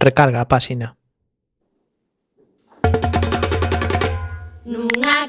recarga a páxina. Nunha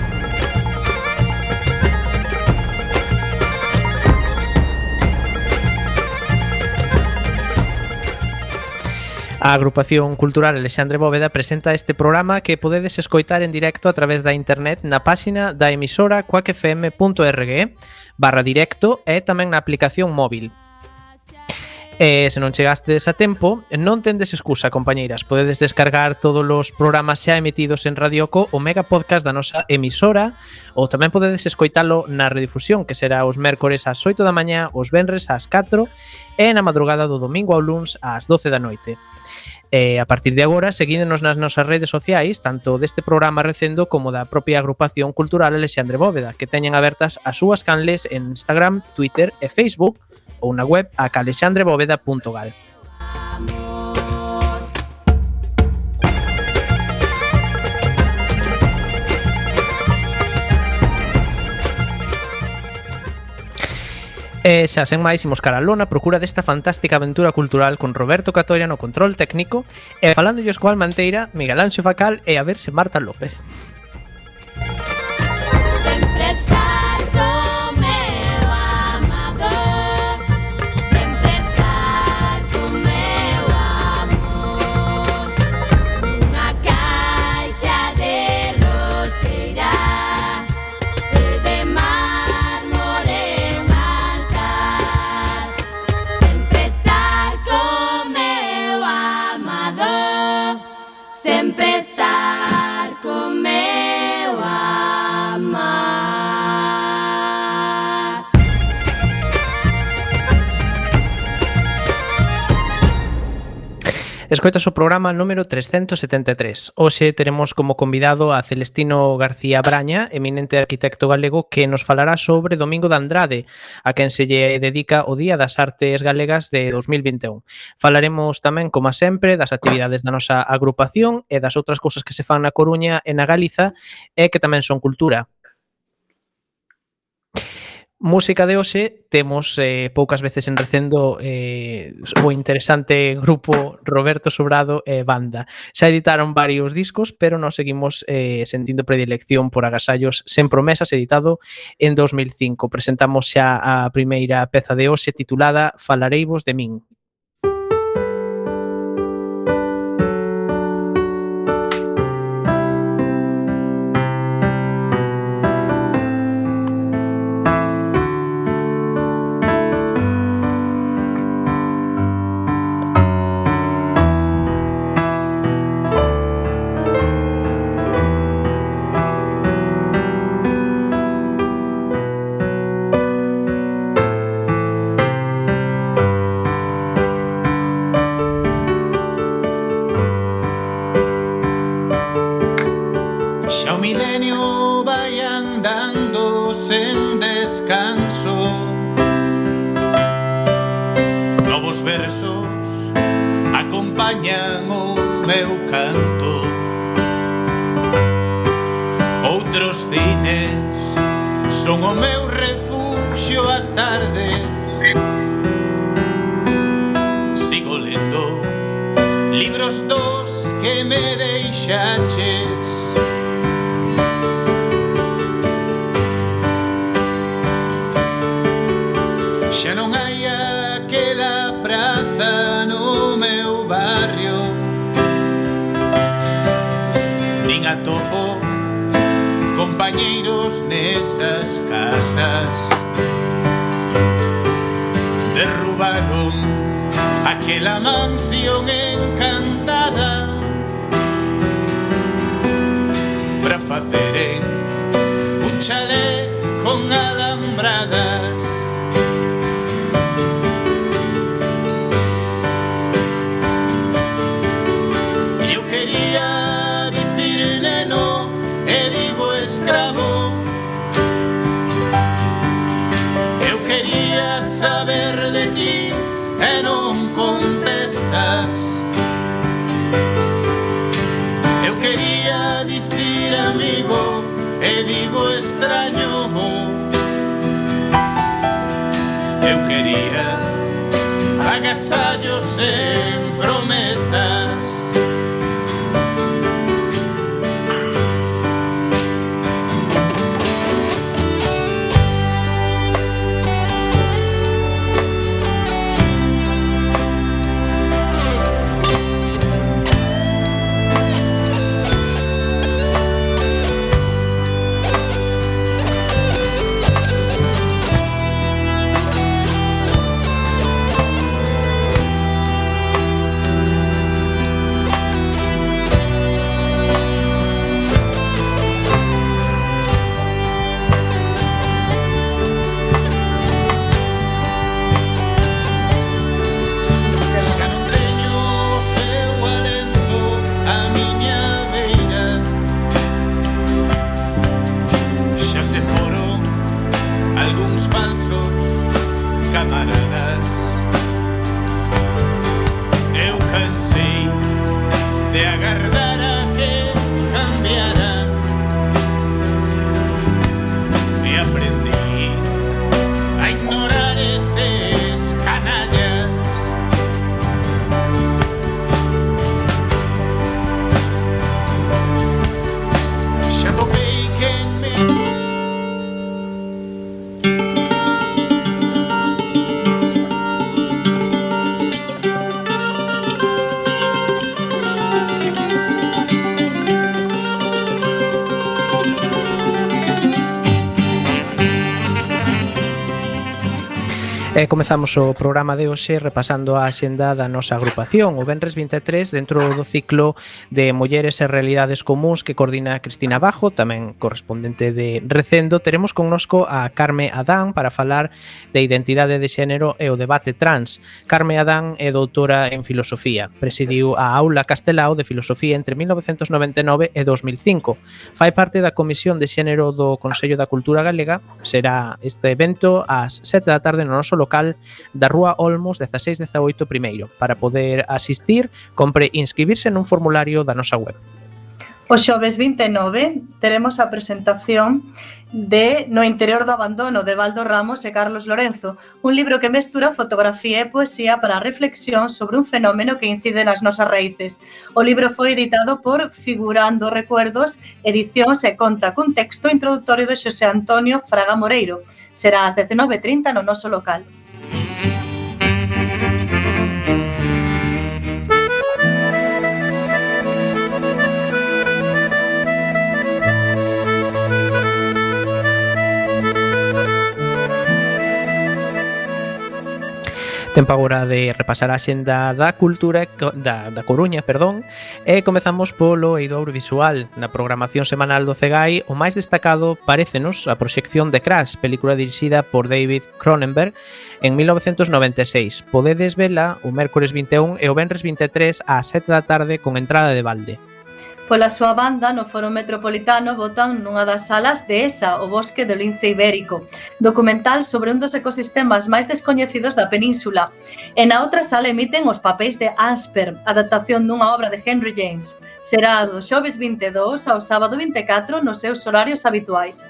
A agrupación cultural Alexandre Bóveda presenta este programa que podedes escoitar en directo a través da internet na páxina da emisora coacfm.org barra directo e tamén na aplicación móvil. E se non chegastes a tempo, non tendes excusa, compañeiras. Podedes descargar todos os programas xa emitidos en Radioco, o mega podcast da nosa emisora, ou tamén podedes escoitalo na redifusión, que será os mércores ás 8 da mañá, os venres ás 4 e na madrugada do domingo ao luns ás 12 da noite. E a partir de agora, seguídenos nas nosas redes sociais, tanto deste programa recendo como da propia agrupación cultural Alexandre Bóveda, que teñen abertas as súas canles en Instagram, Twitter e Facebook ou na web acalexandrebóveda.gal. E xa sen máis imos cara a lona procura desta fantástica aventura cultural con Roberto Catoria no control técnico e falándolle Escoal Manteira, Miguel Anxo Facal e a verse Marta López. Escoitas o programa número 373. Hoxe teremos como convidado a Celestino García Braña, eminente arquitecto galego, que nos falará sobre Domingo de Andrade, a quen se lle dedica o Día das Artes Galegas de 2021. Falaremos tamén, como sempre, das actividades da nosa agrupación e das outras cousas que se fan na Coruña e na Galiza e que tamén son cultura música de hoxe temos eh, poucas veces en recendo eh, o interesante grupo Roberto Sobrado e eh, Banda. Xa editaron varios discos, pero nos seguimos eh, sentindo predilección por Agasallos sen promesas editado en 2005. Presentamos xa a primeira peza de hoxe titulada Falareivos de min. esa yo sé. comezamos o programa de hoxe repasando a axenda da nosa agrupación. O Benres 23 dentro do ciclo de Mulleres e Realidades Comuns que coordina Cristina Bajo, tamén correspondente de Recendo, teremos connosco a Carme Adán para falar de identidade de xénero e o debate trans. Carme Adán é doutora en filosofía. Presidiu a Aula Castelao de Filosofía entre 1999 e 2005. Fai parte da Comisión de Xénero do Consello da Cultura Galega. Será este evento ás 7 da tarde no noso local local da Rúa Olmos 1618 primeiro. Para poder asistir, compre inscribirse nun formulario da nosa web. O xoves 29 teremos a presentación de No interior do abandono de Valdo Ramos e Carlos Lorenzo, un libro que mestura fotografía e poesía para a reflexión sobre un fenómeno que incide nas nosas raíces. O libro foi editado por Figurando Recuerdos, edicións e conta cun texto introductorio de Xosé Antonio Fraga Moreiro. Será ás 19.30 no noso local. Tempo agora de repasar a xenda da cultura da, da Coruña, perdón, e comezamos polo eido audiovisual. Na programación semanal do CEGAI, o máis destacado parécenos a proxección de Crash, película dirixida por David Cronenberg en 1996. Podedes vela o mércores 21 e o venres 23 ás 7 da tarde con entrada de balde. Pola súa banda, no Foro Metropolitano votan nunha das salas de ESA, o Bosque do Lince Ibérico, documental sobre un dos ecosistemas máis descoñecidos da península. E na outra sala emiten os papéis de Ansper, adaptación dunha obra de Henry James. Será do xoves 22 ao sábado 24 nos seus horarios habituais.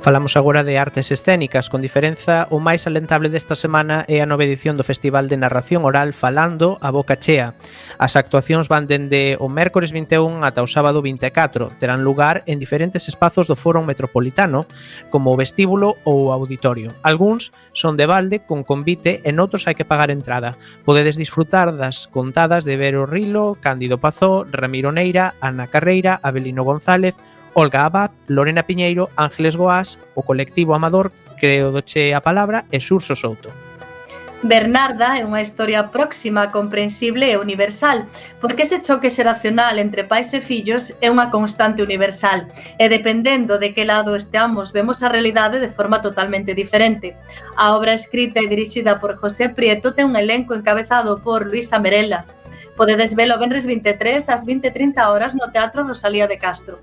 Falamos agora de artes escénicas, con diferenza o máis alentable desta semana é a nova edición do Festival de Narración Oral Falando a Boca Chea. As actuacións van dende o mércores 21 ata o sábado 24, terán lugar en diferentes espazos do Foro Metropolitano, como o vestíbulo ou o auditorio. Alguns son de balde con convite e noutros hai que pagar entrada. Podedes disfrutar das contadas de Vero Rilo, Cándido Pazó, Ramiro Neira, Ana Carreira, Abelino González Olga Abad, Lorena Piñeiro, Ángeles Goás, o colectivo amador Creo doche a palabra e Xurso Souto. Bernarda é unha historia próxima, comprensible e universal, porque ese choque xeracional entre pais e fillos é unha constante universal, e dependendo de que lado esteamos, vemos a realidade de forma totalmente diferente. A obra escrita e dirixida por José Prieto ten un elenco encabezado por Luisa Merelas, Podedes velo Benres 23 ás 20:30 horas no Teatro Rosalía de Castro.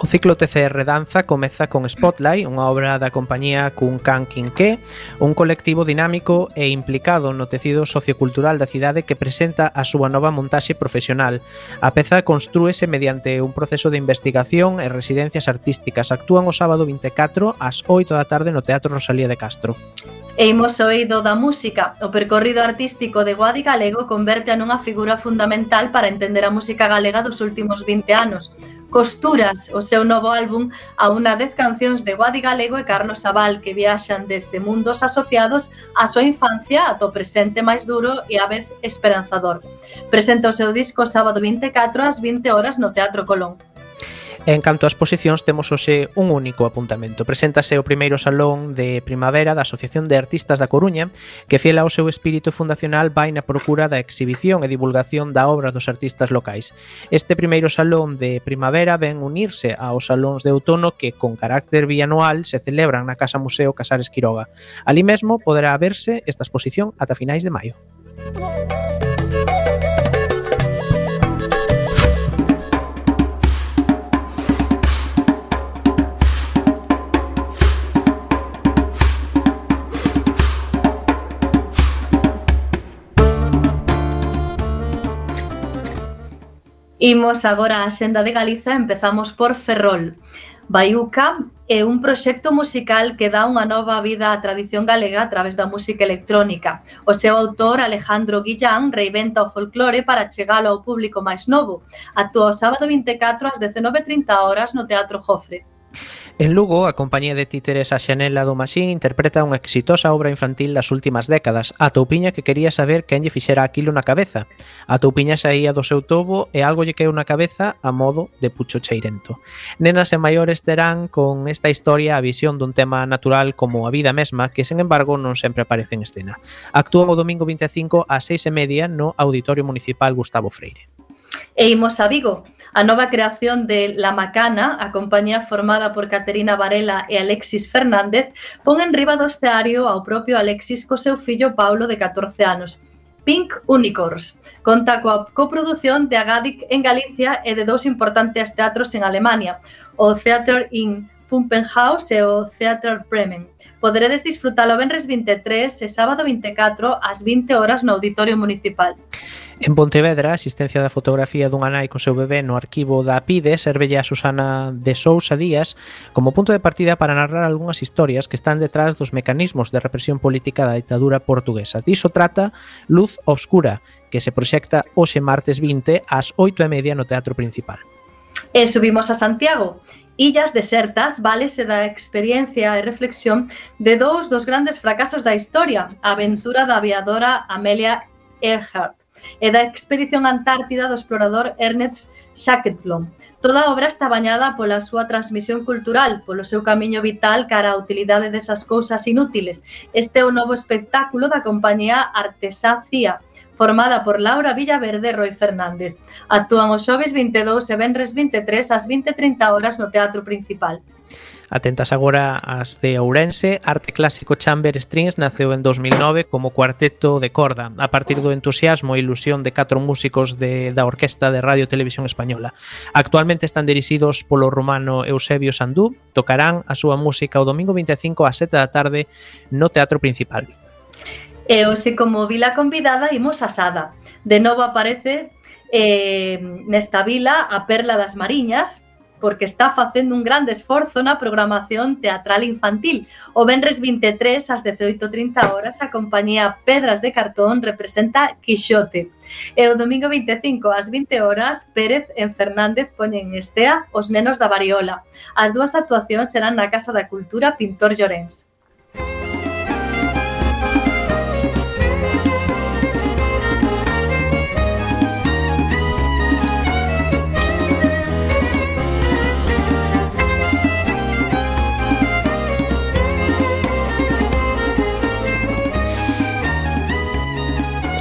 O ciclo TCR Danza comeza con Spotlight, unha obra da compañía Kun Kan Kinke, un colectivo dinámico e implicado no tecido sociocultural da cidade que presenta a súa nova montaxe profesional. A peza construese mediante un proceso de investigación e residencias artísticas. Actúan o sábado 24 ás 8 da tarde no Teatro Rosalía de Castro. E imos oído da música. O percorrido artístico de Guadi Galego converte a nunha figura fundamental para entender a música galega dos últimos 20 anos. Costuras, o seu novo álbum, a unha dez cancións de Guadi Galego e Carlos Sabal que viaxan desde mundos asociados á súa infancia ata o presente máis duro e a vez esperanzador. Presenta o seu disco sábado 24 ás 20 horas no Teatro Colón. E en canto ás posicións temos hoxe un único apuntamento. Preséntase o primeiro salón de primavera da Asociación de Artistas da Coruña, que fiel ao seu espírito fundacional vai na procura da exhibición e divulgación da obra dos artistas locais. Este primeiro salón de primavera ven unirse aos salóns de outono que con carácter bianual se celebran na Casa Museo Casares Quiroga. Ali mesmo poderá verse esta exposición ata finais de maio. Imos agora a Xenda de Galiza, empezamos por Ferrol. Baiuca é un proxecto musical que dá unha nova vida á tradición galega a través da música electrónica. O seu autor, Alejandro Guillán, reinventa o folclore para chegalo ao público máis novo. Actúa o sábado 24 ás 19.30 horas no Teatro Jofre. En Lugo, a compañía de títeres a Xanela do Masín interpreta unha exitosa obra infantil das últimas décadas, a toupiña que quería saber quen lle fixera aquilo na cabeza. A toupiña saía do seu tobo e algo lle queu na cabeza a modo de pucho cheirento. Nenas e maiores terán con esta historia a visión dun tema natural como a vida mesma, que sen embargo non sempre aparece en escena. Actúa o domingo 25 ás 6 e media no Auditorio Municipal Gustavo Freire. E imos a Vigo, a nova creación de La Macana, a compañía formada por Caterina Varela e Alexis Fernández, pon en riba do esteario ao propio Alexis co seu fillo Paulo de 14 anos. Pink Unicorns. Conta coa coprodución de Agadic en Galicia e de dous importantes teatros en Alemania, o Theater in Pumpenhaus e o Theater Bremen. Poderedes disfrutalo venres 23 e sábado 24 ás 20 horas no Auditorio Municipal. En Pontevedra, a asistencia da fotografía dunha nai co seu bebé no arquivo da PIDE servelle a Susana de Sousa Díaz como punto de partida para narrar algunhas historias que están detrás dos mecanismos de represión política da ditadura portuguesa. Diso trata Luz Obscura, que se proxecta hoxe martes 20 ás 8 e media no Teatro Principal. E subimos a Santiago illas desertas válese da experiencia e reflexión de dous dos grandes fracasos da historia, a aventura da aviadora Amelia Earhart e da expedición antártida do explorador Ernest Shackleton. Toda a obra está bañada pola súa transmisión cultural, polo seu camiño vital cara á utilidade desas cousas inútiles. Este é o novo espectáculo da compañía Artesá Cía, formada por Laura Villaverde e Roy Fernández. Actúan os xoves 22 e venres 23 ás 20.30 horas no Teatro Principal. Atentas agora as de Ourense, Arte Clásico Chamber Strings naceu en 2009 como cuarteto de corda, a partir do entusiasmo e ilusión de catro músicos de, da Orquesta de Radio Televisión Española. Actualmente están dirixidos polo rumano Eusebio Sandú, tocarán a súa música o domingo 25 ás 7 da tarde no Teatro Principal. E hoxe, como vila convidada, imos Sada. De novo aparece eh, nesta vila a Perla das Mariñas, porque está facendo un grande esforzo na programación teatral infantil. O Benres 23, ás 18.30 horas, a compañía Pedras de Cartón representa Quixote. E o domingo 25, ás 20 horas, Pérez en Fernández poñen en estea Os nenos da Variola. As dúas actuacións serán na Casa da Cultura Pintor Llorens.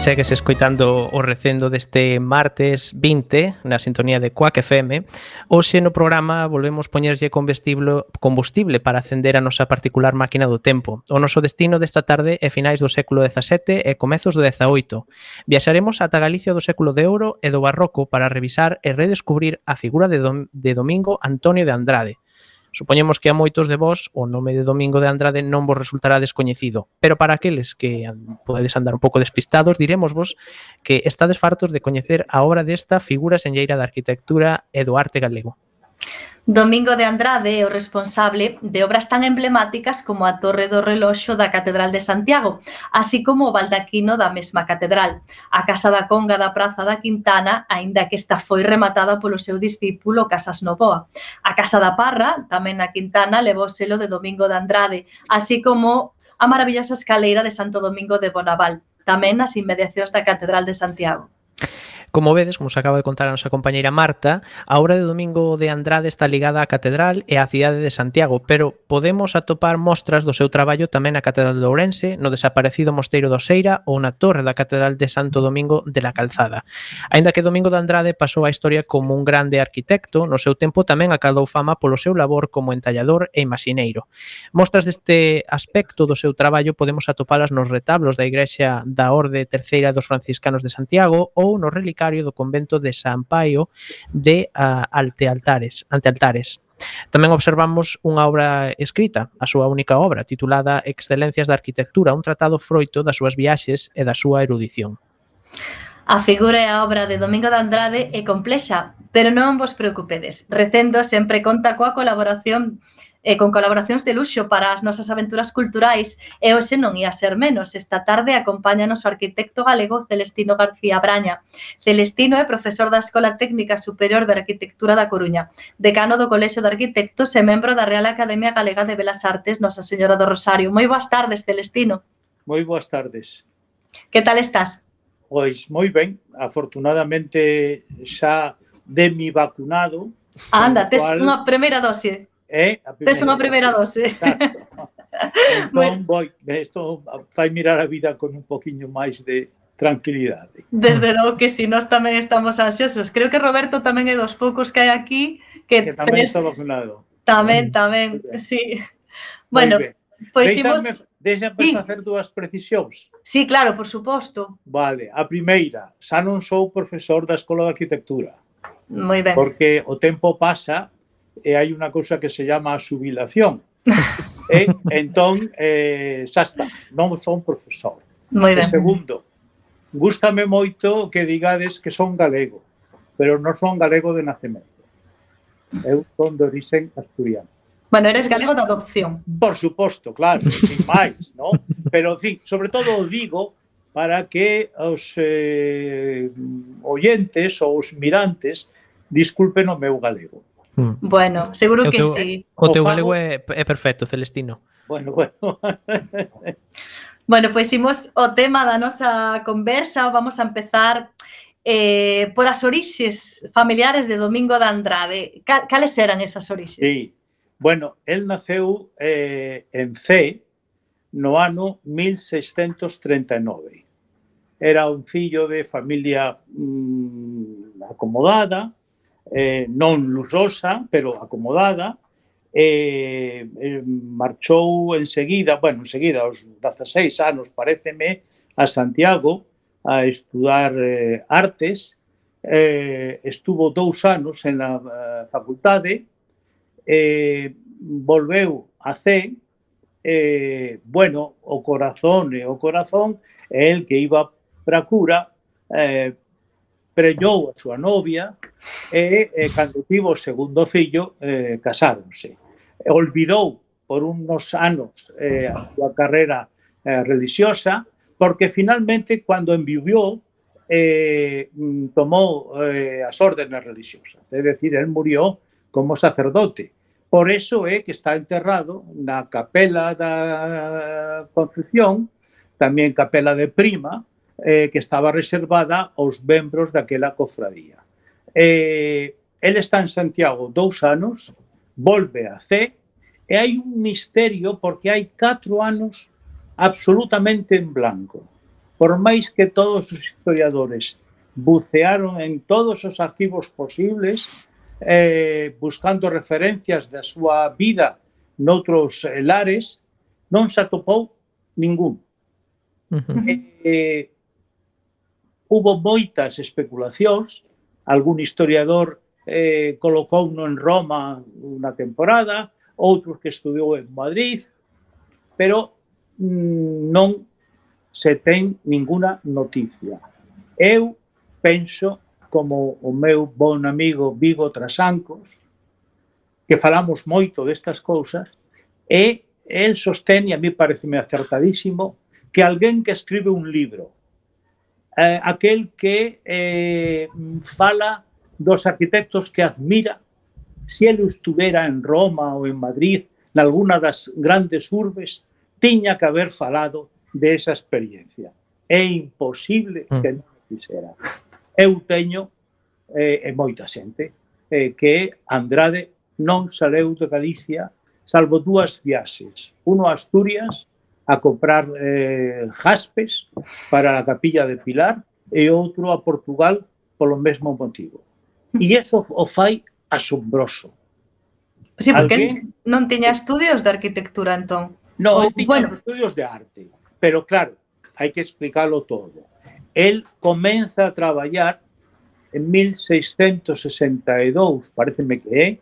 Segues escoitando o recendo deste martes 20 na sintonía de Quack FM. Hoxe no programa volvemos poñerlle combustible, combustible para acender a nosa particular máquina do tempo. O noso destino desta tarde é finais do século XVII e comezos do XVIII. Viaxaremos ata Galicia do século de Ouro e do Barroco para revisar e redescubrir a figura de, dom de Domingo Antonio de Andrade, Supoñemos que a moitos de vós o nome de Domingo de Andrade non vos resultará descoñecido, pero para aqueles que podedes andar un pouco despistados, diremos vos que estades fartos de coñecer a obra desta figura senlleira da arquitectura e do arte galego. Domingo de Andrade é o responsable de obras tan emblemáticas como a Torre do Reloxo da Catedral de Santiago, así como o baldaquino da mesma catedral. A Casa da Conga da Praza da Quintana, aínda que esta foi rematada polo seu discípulo Casas Novoa. A Casa da Parra, tamén na Quintana, levou selo de Domingo de Andrade, así como a maravillosa escaleira de Santo Domingo de Bonaval, tamén nas inmediacións da Catedral de Santiago. Como vedes, como se acaba de contar a nosa compañeira Marta, a obra de Domingo de Andrade está ligada á catedral e á cidade de Santiago, pero podemos atopar mostras do seu traballo tamén na Catedral de Ourense, no desaparecido Mosteiro do Seira ou na torre da Catedral de Santo Domingo de la Calzada. Aínda que Domingo de Andrade pasou a historia como un grande arquitecto, no seu tempo tamén acadou fama polo seu labor como entallador e imaxineiro. Mostras deste aspecto do seu traballo podemos atopalas nos retablos da Igrexa da Orde Terceira dos Franciscanos de Santiago ou nos relicarios vicario do convento de San Paio de uh, Altealtares, Antealtares. Tamén observamos unha obra escrita, a súa única obra, titulada Excelencias da Arquitectura, un tratado froito das súas viaxes e da súa erudición. A figura e a obra de Domingo de Andrade é complexa, pero non vos preocupedes. Recendo sempre conta coa colaboración eh, con colaboracións de luxo para as nosas aventuras culturais e hoxe non ia ser menos. Esta tarde acompáñanos o arquitecto galego Celestino García Braña. Celestino é profesor da Escola Técnica Superior de Arquitectura da Coruña, decano do Colexio de Arquitectos e membro da Real Academia Galega de Belas Artes Nosa Señora do Rosario. Moi boas tardes, Celestino. Moi boas tardes. Que tal estás? Pois moi ben, afortunadamente xa de mi vacunado. Ah, anda, tes cual... unha primeira dose. ¿Eh? É a primeira Tes unha primeira dose. Exacto. Entón, moi... isto fai mirar a vida con un poquinho máis de tranquilidade. Desde logo que si, nós tamén estamos ansiosos. Creo que Roberto tamén é dos poucos que hai aquí que, que tamén tres... está vacunado. Tamén, mm, tamén, sí. Bueno, pois pues imos... Deixame sí. facer dúas precisións. Sí, claro, por suposto. Vale, a primeira, xa non sou profesor da Escola de Arquitectura. Moi ben. Porque o tempo pasa e hai unha cousa que se chama a subilación. e entón, eh, xa está, non son profesor. Moi ben. E segundo, gústame moito que digades que son galego, pero non son galego de nacemento. Eu son de orixen asturiano. Bueno, eres galego de adopción. Por suposto, claro, sin máis, ¿no? Pero, en fin, sobre todo o digo para que os eh, oyentes ou os mirantes disculpen o meu galego. Mm. Bueno, seguro o que teu, sí. O teu galego é, é perfecto, Celestino. Bueno, bueno. bueno, pois pues, imos o tema da nosa conversa. Vamos a empezar eh, por as orixes familiares de Domingo de Andrade. Cal, cales eran esas orixes? Sí. Bueno, el naceu eh, en C no ano 1639. Era un fillo de familia mm, acomodada, eh, non lusosa, pero acomodada, eh, eh, marchou enseguida, bueno, enseguida, aos 16 anos, pareceme, a Santiago a estudar eh, artes, eh, estuvo dous anos en a eh, facultade, eh, volveu a C, eh, bueno, o corazón e o corazón é el que iba para cura eh, prellou a súa novia e, eh, cando tivo segundo fillo, eh, casáronse. E olvidou por unos anos eh, a eh, religiosa, porque finalmente, cando enviviou, eh, mm, tomou eh, as órdenes religiosas. É dicir, el murió como sacerdote. Por eso é que está enterrado na capela da Concepción, tamén capela de Prima, eh, que estaba reservada aos membros daquela cofradía. Eh, el está en Santiago dous anos, volve a C, e hai un misterio porque hai catro anos absolutamente en blanco. Por máis que todos os historiadores bucearon en todos os arquivos posibles, eh, buscando referencias da súa vida noutros eh, lares, non se atopou ningún. Uh -huh. eh, hubo moitas especulacións, algún historiador eh, colocou no en Roma unha temporada, outros que estudiou en Madrid, pero mm, non se ten ninguna noticia. Eu penso como o meu bon amigo Vigo Trasancos, que falamos moito destas cousas, e el sostén, e a mí pareceme acertadísimo, que alguén que escribe un libro eh, aquel que eh, fala dos arquitectos que admira se ele estuvera en Roma ou en Madrid, nalguna das grandes urbes, tiña que haber falado de esa experiencia. É imposible mm. que non fixera. Eu teño, eh, e moita xente, eh, que Andrade non saleu de Galicia salvo dúas viaxes. Uno a Asturias a comprar eh, jaspes para a capilla de Pilar e outro a Portugal polo mesmo motivo. E eso o fai asombroso. Sí, porque Alguén... non tiña estudios de arquitectura entón. Non, tiña bueno. estudios de arte, pero claro, hai que explicarlo todo. Él comeza a traballar en 1662, pareceme que é,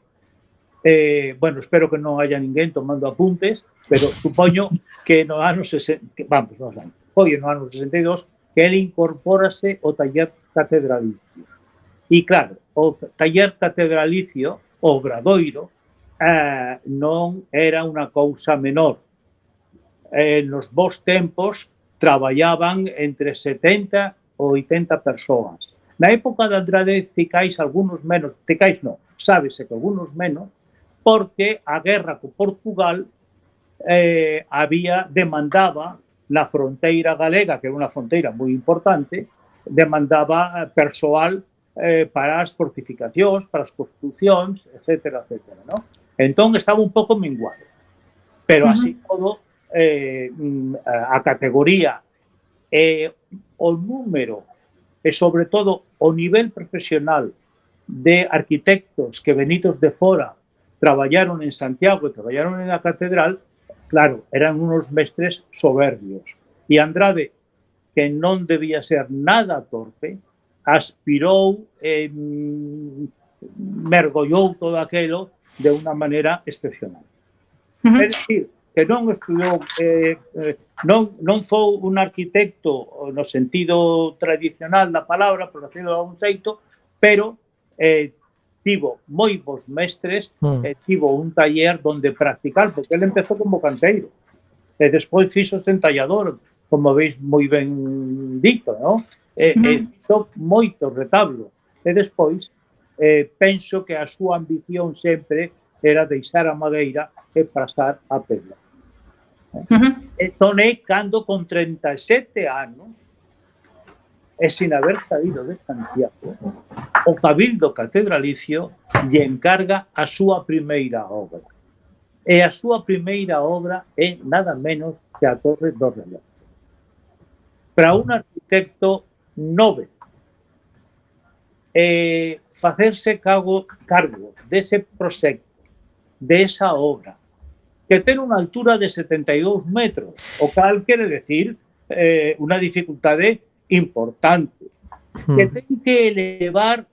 eh, bueno, espero que non haya ninguén tomando apuntes, pero supoño que no ano 60, que, vamos, no ano, foi no ano 62, que ele incorpórase o taller catedralicio. E claro, o taller catedralicio, o obradoiro, eh, non era unha cousa menor. Eh, nos bons tempos traballaban entre 70 ou 80 persoas. Na época de Andrade Cicais, algunos menos, Cicais non, sábese que algunos menos, porque a guerra con Portugal eh, había demandaba na fronteira galega, que era unha fronteira moi importante, demandaba eh, persoal eh, para as fortificacións, para as construccións, etc. etc. ¿no? Entón estaba un pouco minguado. Pero así todo, eh, mm, a categoría e o número e sobre todo o nivel profesional de arquitectos que venidos de fora traballaron en Santiago e traballaron en la catedral, claro, eran unos mestres soberbios. E Andrade, que non debía ser nada torpe, aspirou eh, mergollou todo aquello de unha maneira excepcional. Uh -huh. É dicir, que non estudou eh, eh, non, non foi un arquitecto no sentido tradicional da palabra, por decirlo de algún xeito, pero eh, tivo moi bons mestres, mm. eh, tivo un taller donde practicar, porque ele empezou como canteiro. E despois fixo en tallador, como veis moi ben dito, non? E, mm. e fixo moito retablo. E despois, eh, penso que a súa ambición sempre era deixar a madeira e pasar a pedra. Uh. Entón é cando con 37 anos e sin haber saído de Santiago, o Cabildo Catedralicio lle encarga a súa primeira obra. E a súa primeira obra é nada menos que a Torre do. Para un arquitecto nove, eh, facerse cargo, cargo dese proxecto, de esa obra, que ten unha altura de 72 metros, o cal quere decir eh, unha dificultade importante, hmm. que ten que elevar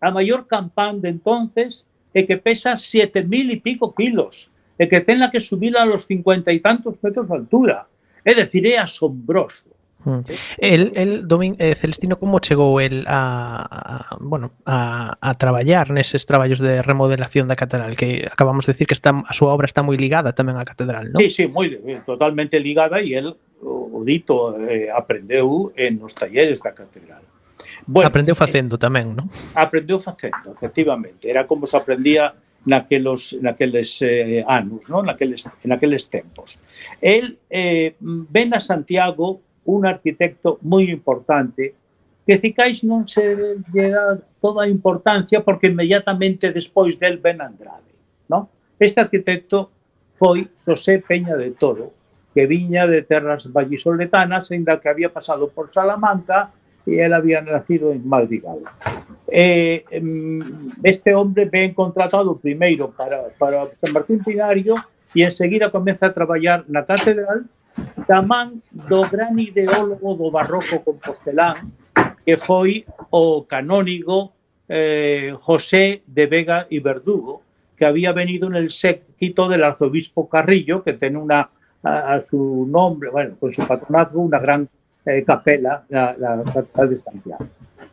a maior campán de entonces e que pesa 7000 mil e pico kilos e que ten la que subir a los cincuenta y tantos metros de altura. É dicir, é asombroso. Hmm. El, el Domin, eh, Celestino, como chegou el a, a bueno, a, a traballar neses traballos de remodelación da catedral? Que acabamos de decir que está, a súa obra está moi ligada tamén á catedral, non? Sí, sí, moi totalmente ligada e el o dito eh, aprendeu en nos talleres da catedral. Bueno, aprendeu eh, facendo tamén, non? Aprendeu facendo, efectivamente. Era como se aprendía naquelos, naqueles eh, anos, non? Naqueles, naqueles tempos. El eh, ven a Santiago un arquitecto moi importante que cicais non se lle dá toda a importancia porque inmediatamente despois del ven Andrade, non? Este arquitecto foi José Peña de Toro, que viña de terras vallisoletanas, ainda que había pasado por Salamanca e él había nacido en Madrigal. Eh, em, este hombre ven contratado primeiro para, para San Martín Pinario e enseguida comeza a traballar na catedral da man do gran ideólogo do barroco compostelán que foi o canónigo eh, José de Vega y Verdugo, que había venido en el séquito del arzobispo Carrillo, que tiene una, a, su nombre, bueno, con su patronazgo, una gran eh, capela, la, la catedral de Santiago.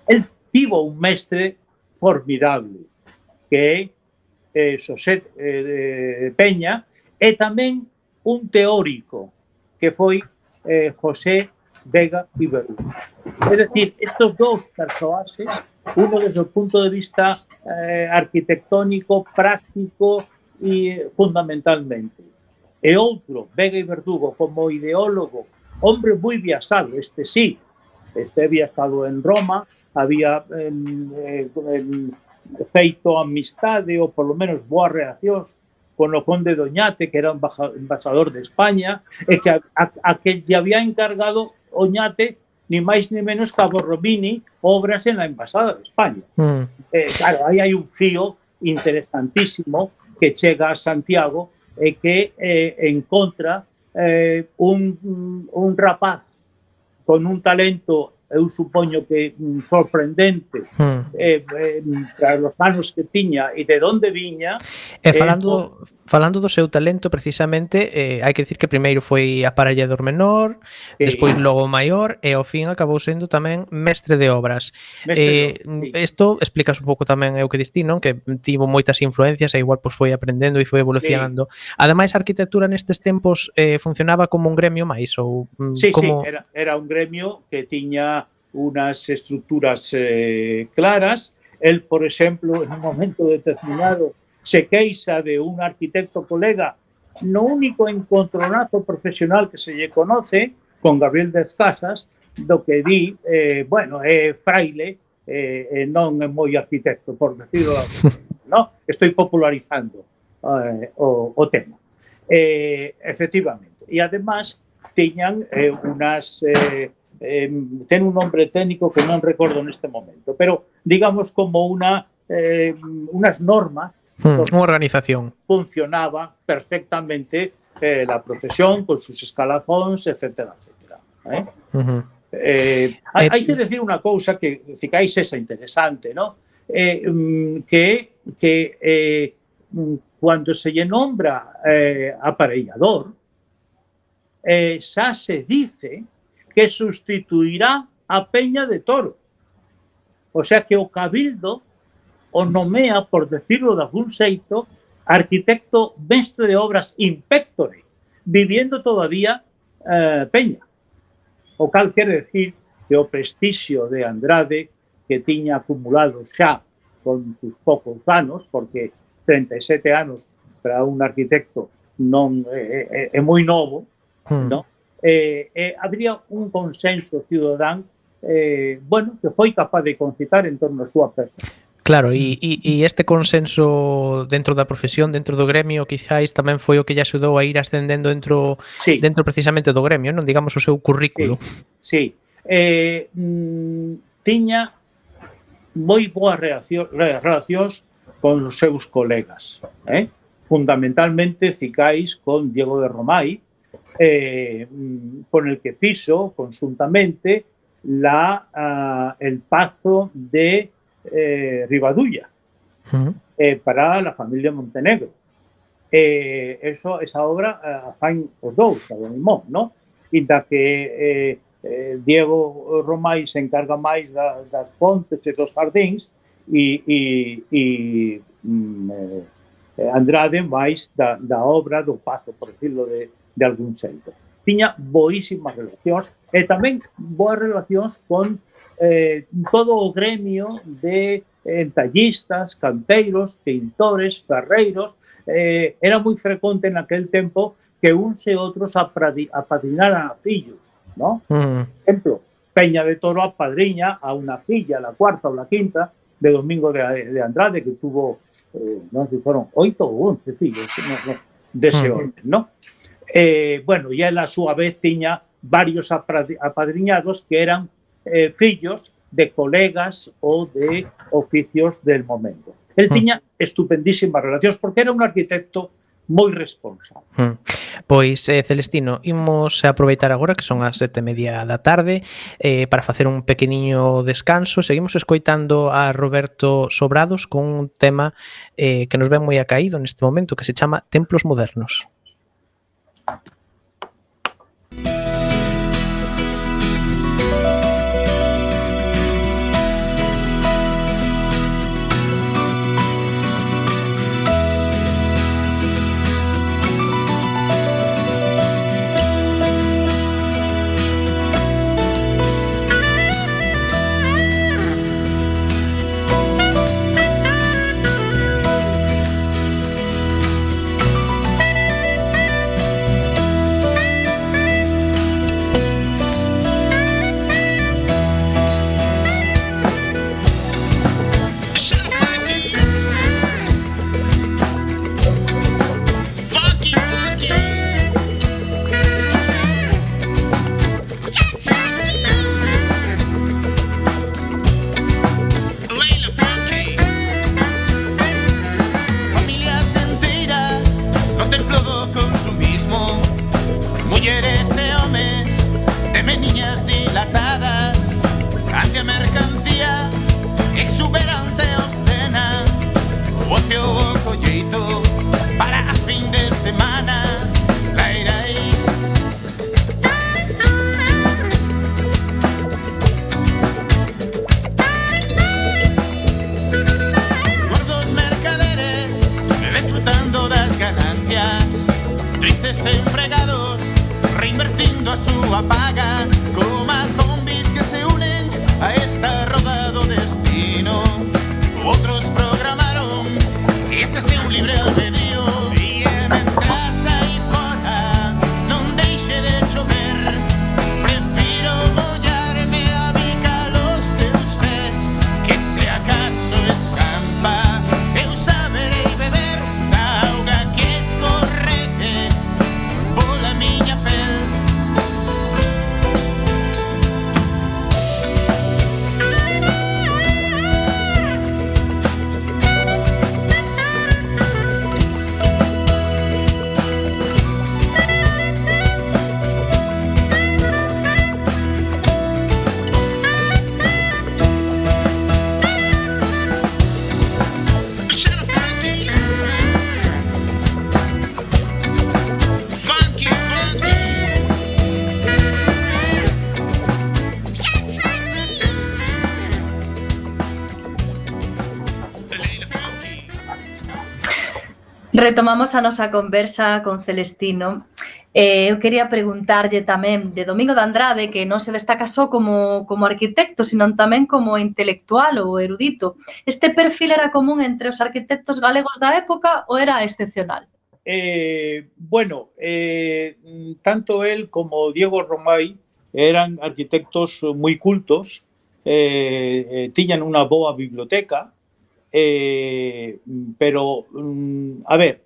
Él tivo un mestre formidable, que é eh, eh, Peña, e tamén un teórico, que foi eh, José Vega y Verdugo. Es decir, estos dos personajes, uno desde el punto de vista eh, arquitectónico, práctico y fundamentalmente, e outro, Vega e Verdugo, como ideólogo, hombre moi viaxado, este sí, este había estado en Roma, había eh, en, feito amistade ou polo menos boas relacións con o conde Doñate, que era embaixador de España, e que a, a, a que lle había encargado Oñate ni máis ni menos que a Borromini obras en la Embajada de España. Mm. Eh, claro, aí hai un fío interesantísimo que chega a Santiago eh, que eh, encontra eh, un, un rapaz con un talento, eu supoño que mm, sorprendente, hmm. eh, eh, para os anos que tiña e de onde viña. E falando... Eh, falando do seu talento precisamente, eh, hai que dicir que primeiro foi aparellador menor, sí. despois logo maior e ao fin acabou sendo tamén mestre de obras. Mestre, eh, sí. Explicas un pouco tamén é o que distí, non? Que tivo moitas influencias e igual pois foi aprendendo e foi evolucionando. Sí. Ademais a arquitectura nestes tempos eh, funcionaba como un gremio máis ou mm, sí, como Sí, era era un gremio que tiña unas estructuras eh, claras. Él, por exemplo, en un momento determinado se queixa de un arquitecto colega no único encontronazo profesional que se lle conoce con Gabriel das Casas do que di, eh, bueno, fraile eh, e non é moi arquitecto, por decirlo no? Estoy popularizando eh, o, o. Eh, efectivamente. E además tiñan eh, unas eh, eh, ten un nombre técnico que non recordo neste momento, pero digamos como una eh, unas normas mm, unha organización. Funcionaba perfectamente eh, la procesión con sus escalafóns, etcétera, etcétera. ¿eh? Uh -huh. eh, hai, hai eh, que decir unha cousa que ficáis esa interesante, ¿no? Eh, mm, que que eh, mm, cuando se lle nombra eh, aparellador, eh, xa se dice que sustituirá a Peña de Toro. O sea que o Cabildo o nomea, por decirlo de algún xeito, arquitecto mestre de obras impectore, viviendo todavía eh, Peña. O cal quere decir que o prestixio de Andrade que tiña acumulado xa con sus poucos anos, porque 37 anos para un arquitecto non é, é, é moi novo, hmm. no? Eh, eh, habría un consenso ciudadán eh, bueno, que foi capaz de concitar en torno a súa persoa. Claro, e, e, e este consenso dentro da profesión, dentro do gremio, quizáis tamén foi o que lle axudou a ir ascendendo dentro sí. dentro precisamente do gremio, non digamos o seu currículo. Sí. sí. Eh, mm, tiña moi boas relación, relacións con os seus colegas, eh? fundamentalmente cicais con Diego de Romay, eh, mm, con el que piso conjuntamente la, uh, el paso de eh, Ribadulla eh, para a familia Montenegro. Eh, eso, esa obra eh, a fan os dous, a do no? non? Inda que eh, eh Diego Romai se encarga máis da, das fontes e dos jardins e, e, e mm, eh, Andrade máis da, da obra do paso, por decirlo, de, de algún xeito. Tiña boísimas relacións e tamén boas relacións con eh, todo gremio de entallistas, canteiros, pintores, ferreiros, eh, era moi frecuente en aquel tempo que uns e outros apadrinaran a fillos, ¿no? Mm. ejemplo, Peña de Toro apadriña a una filla, la cuarta o la quinta, de Domingo de, de Andrade, que tuvo, eh, no sé si fueron oito o once fillos, no, no, de ese Mm. orden, ¿no? Eh, bueno, e ela a súa vez tiña varios apadriñados que eran eh, fillos de colegas ou de oficios del momento. El Mm. tiña estupendísimas relacións porque era un arquitecto moi responsable. Mm. Pois, eh, Celestino, imos aproveitar agora que son as sete e media da tarde eh, para facer un pequeniño descanso. Seguimos escoitando a Roberto Sobrados con un tema eh, que nos ven moi acaído neste momento que se chama Templos Modernos. está rodado destino. Otros programaron, este es un libre albedrío. Retomamos a nosa conversa con Celestino. Eh, eu quería preguntarlle tamén de Domingo de Andrade, que non se destaca só como, como arquitecto, sino tamén como intelectual ou erudito. Este perfil era común entre os arquitectos galegos da época ou era excepcional? Eh, bueno, eh, tanto él como Diego Romay eran arquitectos moi cultos, eh, eh, tiñan unha boa biblioteca, Eh, pero, mm, a ver,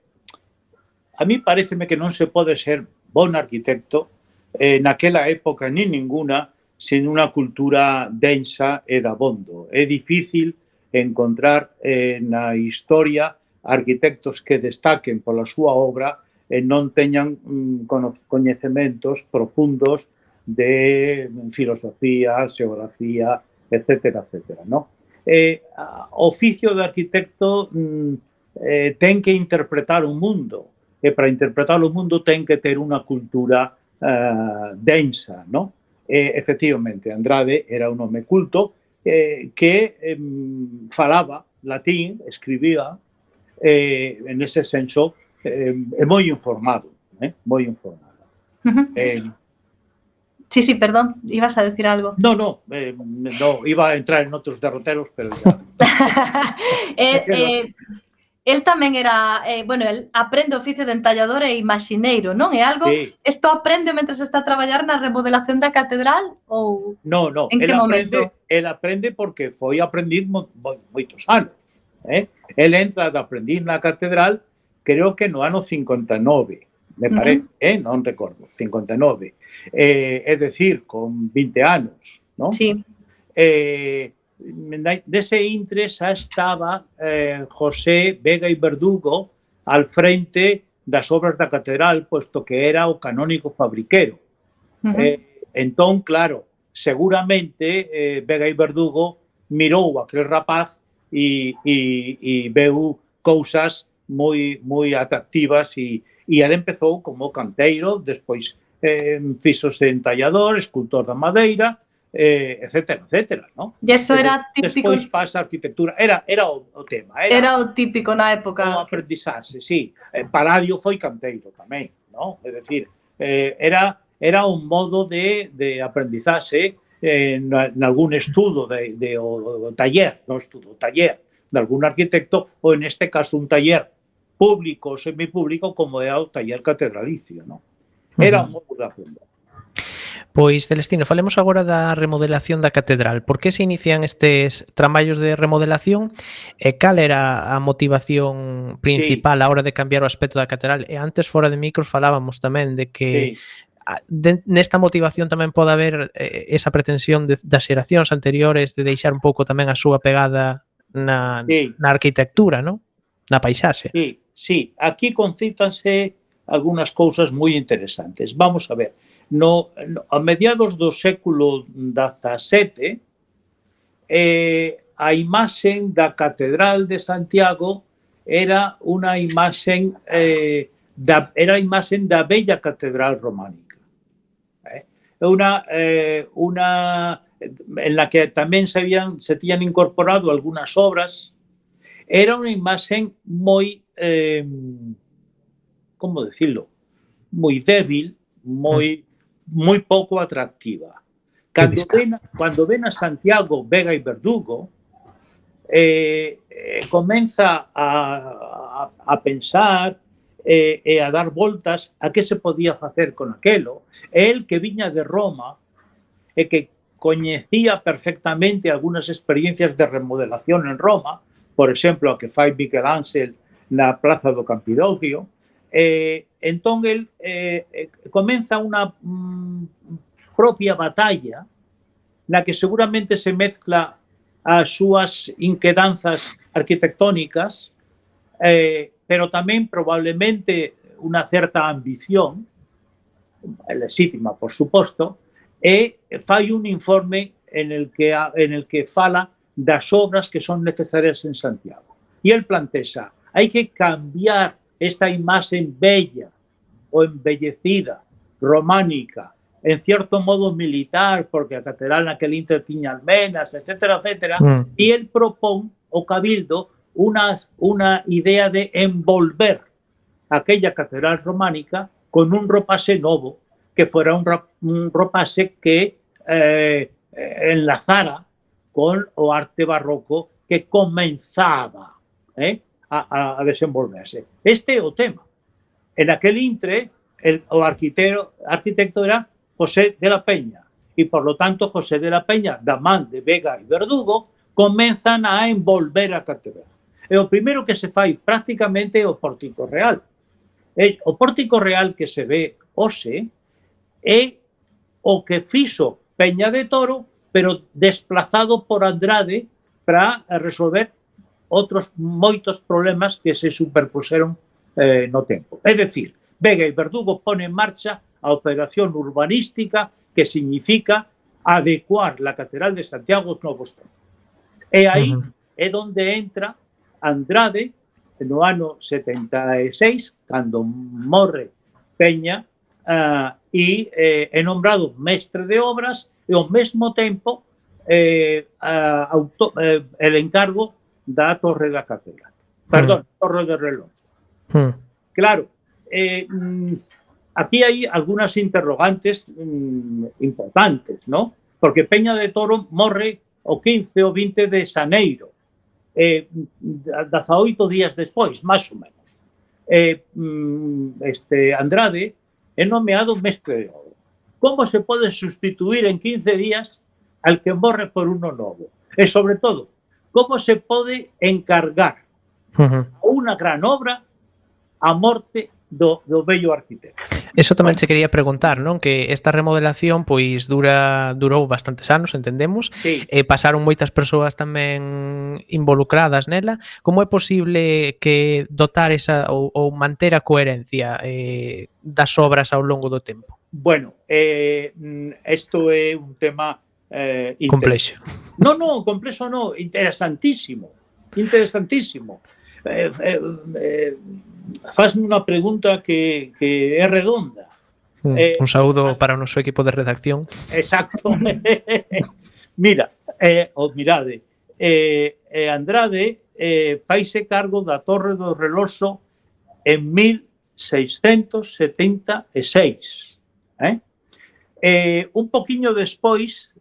a mí pareceme que non se pode ser bon arquitecto eh, naquela época ni ninguna sen unha cultura densa e da bondo. É difícil encontrar eh, na historia arquitectos que destaquen pola súa obra e non teñan mm, coñecementos profundos de mm, filosofía, xeografía, etcétera, etcétera, no? Eh, oficio de arquitecto mm, eh, ten que interpretar un mundo e para interpretar o mundo ten que ter unha cultura eh, densa, no? E, efectivamente, Andrade era un home culto eh, que eh, falaba latín, escribía, eh, en ese senso, eh, é moi informado, eh, moi informado. Ujú. Eh, Sí, sí, perdón, ibas a decir algo. No, no, eh, no iba a entrar en outros derroteros, pero ya. eh, eh, el tamén era, eh, bueno, el aprende oficio de entallador e imaxineiro, non? É algo, sí. isto aprende mentre está a traballar na remodelación da catedral ou No, no, en que momento? Él el aprende porque foi aprendiz mo, mo, moitos anos, eh? El entra de aprendiz na catedral creo que no ano 59 me parece, uh -huh. eh, non recordo, 59. Eh, é decir, con 20 anos, non? Sí. Eh, dese intre xa estaba eh, José Vega y Verdugo al frente das obras da catedral, posto que era o canónigo fabriquero. Uh -huh. eh, entón, claro, seguramente eh, Vega y Verdugo mirou aquel rapaz e, e, e veu cousas moi moi atractivas e, e ele empezou como canteiro, despois eh, fixose entallador, escultor da madeira, eh, etcétera, etcétera, ¿no? E eso era eh, típico... Despois pasa a arquitectura, era, era o, o tema. Era, era o típico na época. Como aprendizaxe, sí. Eh, Paladio foi canteiro tamén, ¿no? É dicir, eh, era, era un modo de, de aprendizaxe eh, en algún estudo de, de o, o taller, no estudo, taller de algún arquitecto, ou en este caso un taller público ou semipúblico como é o taller catedralicio, non? Era un modo de funda. Pois, Celestino, falemos agora da remodelación da catedral. Por que se inician estes traballos de remodelación? E cal era a motivación principal sí. a hora de cambiar o aspecto da catedral? E antes, fora de micros, falábamos tamén de que sí. De, nesta motivación tamén pode haber eh, esa pretensión de, das xeracións anteriores de deixar un pouco tamén a súa pegada na, sí. na arquitectura, non? Na paisaxe. Sí, sí, aquí concítanse algunas cousas moi interesantes. Vamos a ver, no, no a mediados do século XVII, eh, a imaxen da Catedral de Santiago era unha imaxen eh, da, era bella catedral románica. Eh? Una, eh, una en la que tamén se, habían, se incorporado algunas obras era unha imaxen moi eh, como decirlo moi débil moi moi pouco atractiva vista. ven, cando ven a Santiago Vega e Verdugo eh, eh, comeza a, a, a pensar eh, e a dar voltas a que se podía facer con aquelo e el que viña de Roma e que coñecía perfectamente algunhas experiencias de remodelación en Roma, por exemplo, a que fai Miguel Ángel na Plaza do Campidoglio, eh, entón el eh, comeza unha mm, propia batalla na que seguramente se mezcla as súas inquedanzas arquitectónicas, eh, pero tamén probablemente unha certa ambición, lexítima, por suposto, e fai un informe en el que, en el que fala das obras que son necesarias en Santiago. E el plantexa, hai que cambiar esta imaxen bella ou embellecida, románica, en cierto modo militar, porque a catedral naquel inter tiña almenas, etcétera, etcétera, Mm. y él propone o cabildo una, una idea de envolver aquella catedral románica con un ropase novo, que fuera un, un ropase que eh, eh, enlazara o arte barroco que comenzaba eh, a, desenvolverse. Este é o tema. En aquel intre, el, arquitecto, era José de la Peña, y por lo tanto José de la Peña, da man de Vega e Verdugo, comenzan a envolver a catedral. E o primeiro que se fai prácticamente é o pórtico real. E o pórtico real que se ve hoxe é o que fixo Peña de Toro, pero desplazado por Andrade para eh, resolver outros moitos problemas que se superpuseron eh, no tempo. É dicir, Vega e Verdugo pone en marcha a operación urbanística que significa adecuar la Catedral de Santiago aos novos tempos. E aí uh -huh. é onde entra Andrade no ano 76, cando morre Peña, eh, uh, e eh, é nombrado mestre de obras e ao mesmo tempo eh, a, auto, eh, el encargo da Torre da Catedral. Perdón, mm. Torre de Reloj. Mm. Claro, eh, mm, aquí hay algunas interrogantes mm, importantes, ¿no? Porque Peña de Toro morre o 15 o 20 de Xaneiro, eh, 18 días despois, máis ou menos. Eh, mm, este Andrade é nomeado mestre de obra como se pode sustituir en 15 días al que morre por uno novo? E, eh, sobre todo, como se pode encargar uh -huh. a unha gran obra a morte do, do bello arquitecto. Eso tamén che quería preguntar, non? Que esta remodelación pois dura durou bastantes anos, entendemos. Sí. Eh, pasaron moitas persoas tamén involucradas nela. Como é posible que dotar esa ou, ou manter a coherencia eh, das obras ao longo do tempo? Bueno, eh, esto é un tema eh, complexo. No, no, complexo no, interesantísimo. Interesantísimo. Eh, eh, eh, fazme unha pregunta que, que é redonda. Eh, un saúdo para o noso equipo de redacción. Exacto. Mira, eh, o mirade, eh, eh, Andrade eh, faise cargo da Torre do Reloxo en 1676. Eh? Eh, un poquiño despois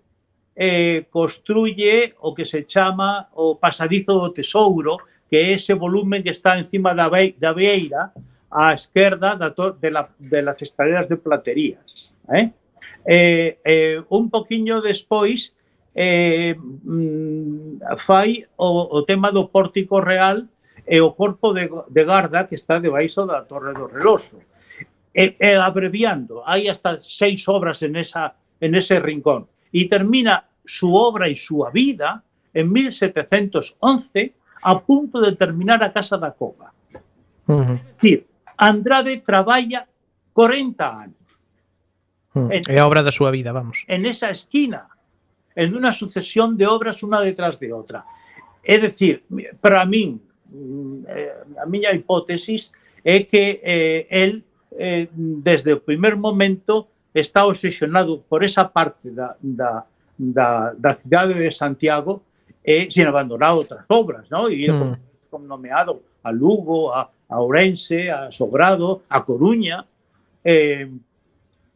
eh, construye o que se chama o pasadizo do tesouro, que é ese volumen que está encima da, ve da veira á esquerda da de, la, de las escaleras de platerías. Eh? Eh, eh, un poquiño despois eh, mm, fai o, o tema do pórtico real e o corpo de, de garda que está debaixo da torre do reloxo e, e abreviando, hai hasta seis obras en, esa, en ese rincón, y termina su obra y su vida en 1711 a punto de terminar a Casa da Cova. Uh -huh. Es decir, Andrade traballa 40 anos. Uh, en, é a obra da súa vida, vamos. En esa esquina, en unha sucesión de obras unha detrás de outra. É dicir, para min, mm, eh, a miña hipótesis é que eh, el eh, desde o primer momento está obsesionado por esa parte da, da, da, da cidade de Santiago eh, sin abandonar outras obras, ¿no? e mm. como nomeado a Lugo, a, a Ourense, a Sobrado, a Coruña. Eh,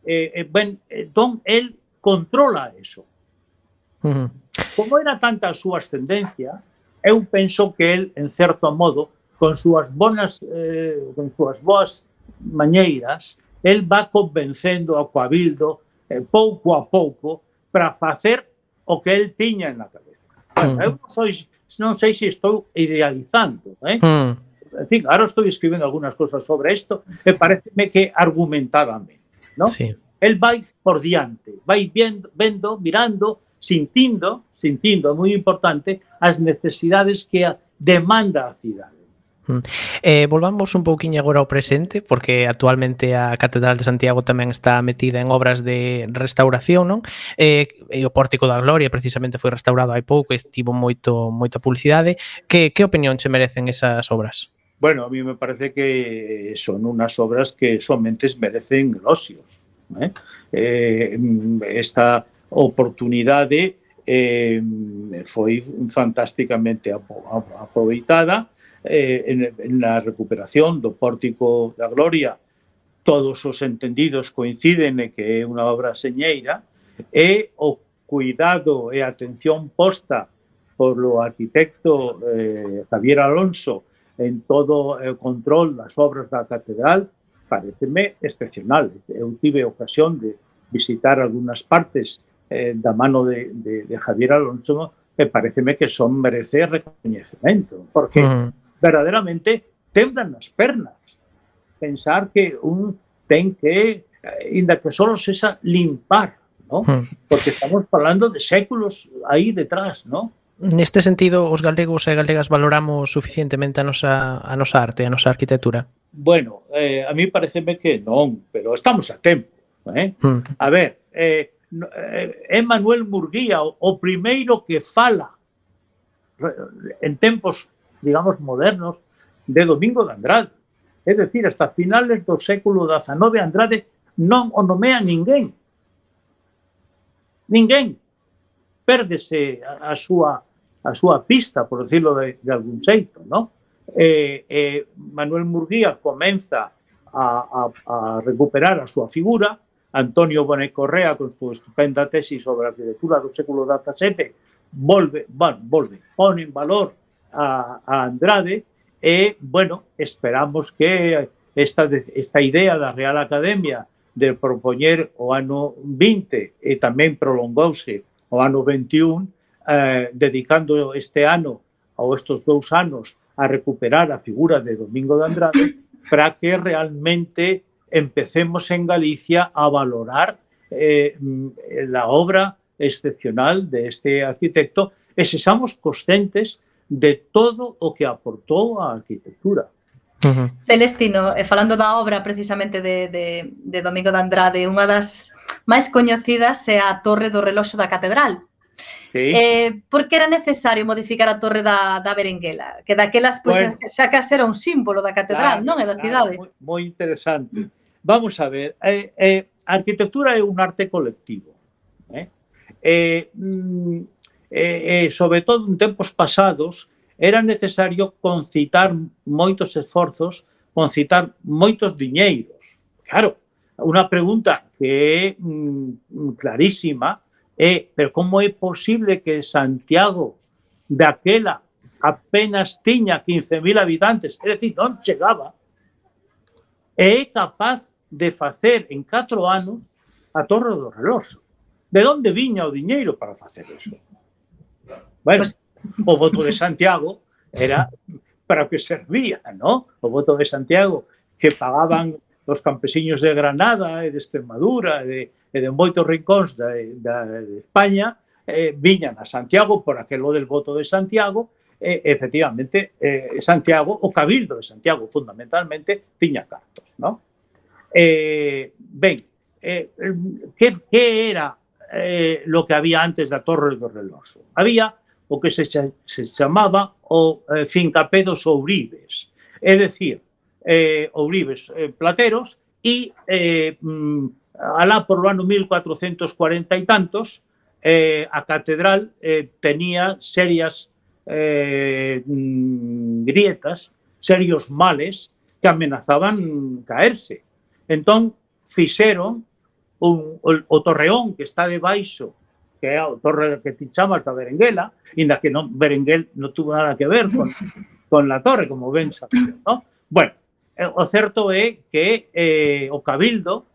eh, eh ben, entón, el controla eso. Mm. Como era tanta a súa ascendencia, eu penso que el, en certo modo, con súas bonas, eh, con súas boas mañeiras, el va convencendo ao Cabildo eh, pouco a pouco para facer o que el tiña en na cabeza. Bueno, mm. eu non, sois, non sei se estou idealizando, eh? Mm. En fin, ahora estou escribindo algunhas cosas sobre isto e pareceme que argumentadamente, ¿no? Sí. El vai por diante, vai vendo, vendo mirando, sintindo, sintindo, moi importante, as necesidades que a demanda a cidade. Mm. Eh, volvamos un pouquiño agora ao presente, porque actualmente a Catedral de Santiago tamén está metida en obras de restauración, non? Eh, e o Pórtico da Gloria precisamente foi restaurado hai pouco e estivo moito moita publicidade. Que, que opinión se merecen esas obras? Bueno, a mí me parece que eh, son unas obras que somente merecen glosios. ¿eh? Eh, esta oportunidade eh, foi fantásticamente aproveitada eh, en, en na recuperación do Pórtico da Gloria todos os entendidos coinciden en que é unha obra señeira e o cuidado e a atención posta polo arquitecto eh, Javier Alonso en todo o control das obras da catedral pareceme excepcional. Eu tive ocasión de visitar algunas partes eh, da mano de, de, de Javier Alonso e pareceme que son merece recoñecemento, porque uh -huh verdaderamente temblan as pernas. Pensar que un ten que, ainda eh, que solo cesa limpar, ¿no? Hmm. Porque estamos falando de séculos aí detrás, ¿no? Neste sentido, os galegos e galegas valoramos suficientemente a nosa, a nosa arte, a nosa arquitectura? Bueno, eh, a mí pareceme que non, pero estamos a tempo. Eh? Mm. A ver, eh, é eh, Manuel Murguía o, o primeiro que fala en tempos digamos, modernos de Domingo de Andrade. É decir, hasta finales do século XIX Andrade non o nomea ninguén. Ninguén. Pérdese a, a súa a súa pista, por decirlo de, de algún xeito, non? Eh, eh, Manuel Murguía comeza a, a, a recuperar a súa figura, Antonio Bonet Correa, con súa estupenda tesis sobre a arquitectura do século XVII, volve, bueno, volve, pone en valor a, a Andrade e, bueno, esperamos que esta, esta idea da Real Academia de propoñer o ano 20 e tamén prolongouse o ano 21, eh, dedicando este ano ou estes dous anos a recuperar a figura de Domingo de Andrade para que realmente empecemos en Galicia a valorar eh, la obra excepcional de este arquitecto. E sexamos conscientes de todo o que aportou a arquitectura. Uh. Celestino, e falando da obra precisamente de, de, de Domingo de Andrade, unha das máis coñecidas é a Torre do Reloxo da Catedral. Sí. Eh, por que era necesario modificar a Torre da, da Berenguela? Que daquelas, pois, pues, bueno, xa case era un símbolo da catedral, claro, non? É da claro, cidade. Moi, moi interesante. Vamos a ver, eh, eh, a arquitectura é un arte colectivo. Eh? Eh, mm, eh, eh, sobre todo en tempos pasados, era necesario concitar moitos esforzos, concitar moitos diñeiros. Claro, unha pregunta que é mm, clarísima é, pero como é posible que Santiago daquela apenas tiña 15.000 habitantes, é dicir, non chegaba, e é capaz de facer en 4 anos a Torre do Reloxo. De onde viña o diñeiro para facer eso? Bueno, pues... o voto de Santiago era para o que servía, ¿no? O voto de Santiago que pagaban os campesiños de Granada e de Extremadura e de, e de moitos rincóns da, da, de España eh, viñan a Santiago por aquelo del voto de Santiago e eh, efectivamente eh, Santiago, o Cabildo de Santiago fundamentalmente tiña cartos, ¿no? Eh, ben, eh, que, que era eh, lo que había antes da Torre do Reloxo? Había o que se, se chamaba o eh, fincapé dos ouribes, é dicir, eh, ouribes eh, plateros e eh, mm, alá por o ano 1440 e tantos eh, a catedral eh, tenía serias eh, mm, grietas, serios males que amenazaban caerse. Entón, fixeron un, o, o torreón que está debaixo que é a torre que ti chamas da Berenguela, inda que non, Berenguel non tuvo nada que ver con, con la torre, como ben sabido, no? Bueno, eh, o certo é que eh, o Cabildo,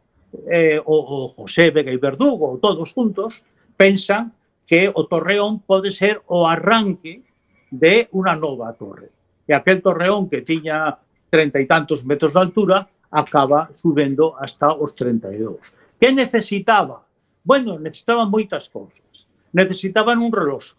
eh, o, o José Vega e Verdugo, todos juntos, pensan que o Torreón pode ser o arranque de unha nova torre. E aquel Torreón que tiña treinta e tantos metros de altura acaba subendo hasta os 32. Que necesitaba Bueno, necesitaban moitas cousas. Necesitaban un reloxo,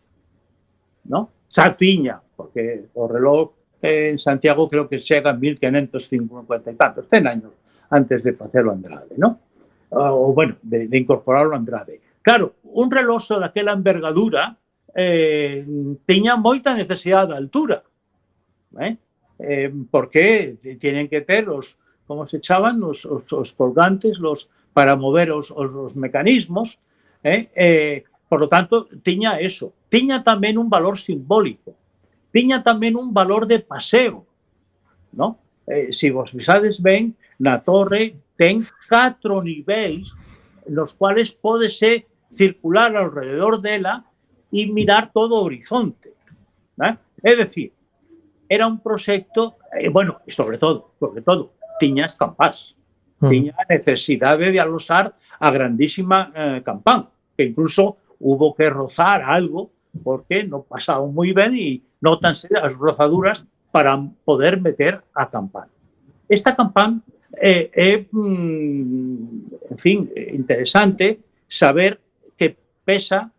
no? Xa tiña, porque o reloj eh, en Santiago creo que chega a 1550 e tantos, ten años antes de facelo Andrade, no? Ah, o, bueno, de, de incorporarlo a Andrade. Claro, un reloxo daquela envergadura eh, tiña moita necesidade de altura, eh? Eh, porque tienen que ter os, como se chaban, os, os, os colgantes, los, para mover os, os, os mecanismos, eh? Eh, por lo tanto, tiña eso. Tiña tamén un valor simbólico, tiña tamén un valor de paseo, ¿no? Eh, si vos visades ben, na torre ten catro niveis nos cuales pódese circular alrededor dela e mirar todo horizonte. ¿eh? É dicir, era un proxecto, eh, bueno, sobre todo, sobre todo, tiña as campás, mm. tiña a necesidade de alosar a grandísima eh, campán, que incluso hubo que rozar algo porque non pasaban moi ben e notanse as rozaduras para poder meter a campán. Esta campán é, eh, é eh, mm, en fin, eh, interesante saber que pesa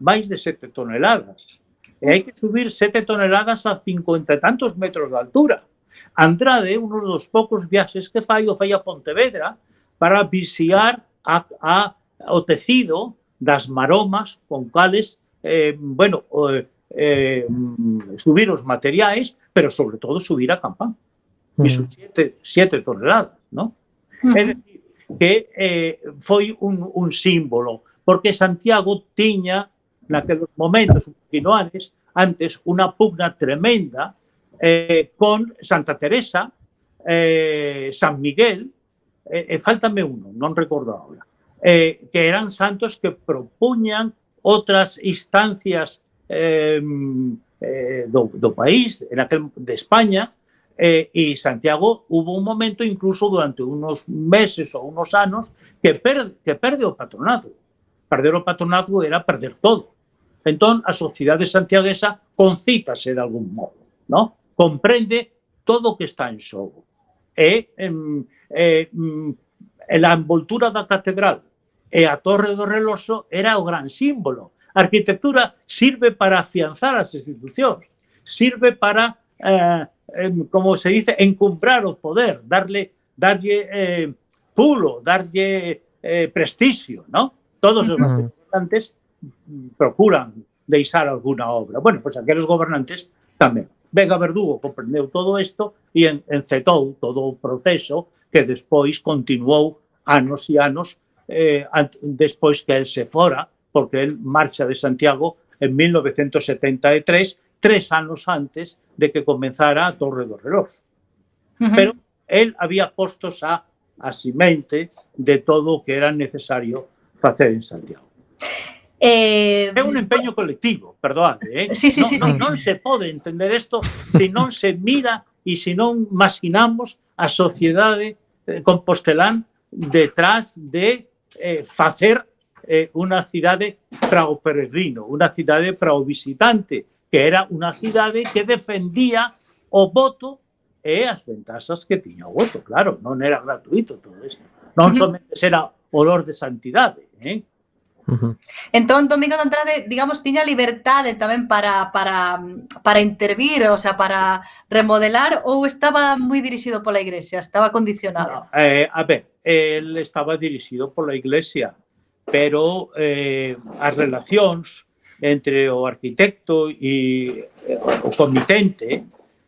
máis de 7 toneladas. Eh, e hai que subir 7 toneladas a 50 e tantos metros de altura. Andrade, uno dos poucos viaxes que fai, o fai a Pontevedra para vixiar a, a, o tecido das maromas con cales, eh, bueno, eh, eh, subir os materiais, pero sobre todo subir a campán. Mm. Iso siete, siete toneladas, ¿no? Mm. Uh. É dicir, que eh, foi un, un símbolo, porque Santiago tiña naqueles momentos, un antes, antes unha pugna tremenda eh, con Santa Teresa, eh, San Miguel, eh, eh faltame uno, non recordo agora, eh, que eran santos que propuñan outras instancias eh, eh, do, do país, en aquel, de España, eh, e Santiago hubo un momento incluso durante unos meses ou unos anos que, per, que perde o patronazgo. Perder o patronazgo era perder todo. Entón, a sociedade santiaguesa concítase de algún modo, ¿no? comprende todo o que está en xogo. e, em, eh, é, mm, é a envoltura da catedral e a torre do reloxo era o gran símbolo. A arquitectura sirve para afianzar as institucións, sirve para, eh, como se dice, encumbrar o poder, darle, darlle eh, pulo, darlle eh, prestigio. ¿no? Todos os gobernantes procuran deixar alguna obra. Bueno, pois pues aqueles gobernantes tamén. Vega Verdugo comprendeu todo isto e encetou todo o proceso que despois continuou anos e anos eh, despois que el se fora, porque el marcha de Santiago en 1973, tres anos antes de que comenzara a Torre do Relós. Uh -huh. Pero el había postos a, a simente de todo o que era necesario facer en Santiago. Eh, é un empeño colectivo, perdoade, eh? Sí, sí, non, sí, non, sí. non se pode entender isto se non se mira e se non masinamos a sociedade eh, compostelán detrás de eh, facer eh, unha cidade para o peregrino, unha cidade para o visitante, que era unha cidade que defendía o voto e as ventaxas que tiña o voto, claro, non era gratuito todo isto. Non somente era olor de santidade, eh? Ujú. Entón, Domingo de Andrade, digamos, tiña liberdade tamén para, para, para intervir, o sea, para remodelar, ou estaba moi dirixido pola Iglesia, estaba condicionado? No, eh, a ver, él estaba dirixido pola Iglesia, pero eh, as relacións entre o arquitecto e o comitente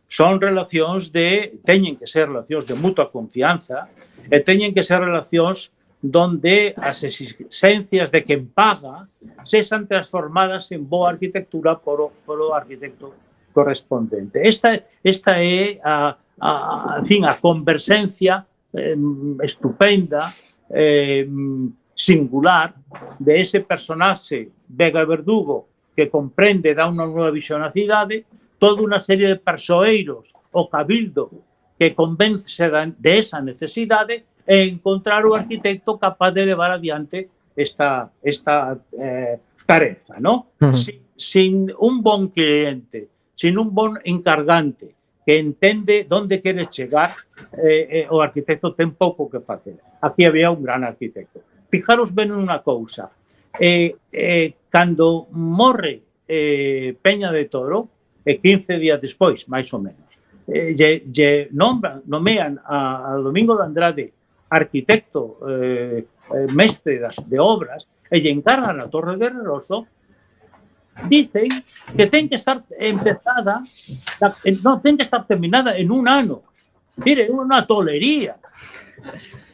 son relacións de teñen que ser relacións de mutua confianza e teñen que ser relacións donde as exigencias de quen paga sexan transformadas en boa arquitectura por o, por o arquitecto correspondente. Esta, esta é a, a, a, fin, a conversencia eh, estupenda, eh, singular, de ese personaxe Vega Verdugo que comprende, dá unha nova visión á cidade, toda unha serie de persoeiros, o cabildo, que convence de esa necesidade encontrar o arquitecto capaz de levar adiante esta, esta eh, tarefa, ¿no? Uh -huh. sin, sin, un bon cliente, sin un bon encargante que entende onde quere chegar, eh, eh, o arquitecto ten pouco que facer. Aquí había un gran arquitecto. Fijaros ben unha cousa. Eh, eh, cando morre eh, Peña de Toro, eh, e 15 días despois, máis ou menos, eh, lle, lle nombran, nomean a, a Domingo de Andrade arquitecto eh, eh, mestre de obras e lle encargan a Torre de Reroso, dicen que ten que estar empezada, la- non, ten que estar terminada en un ano. Mire, unha tolería.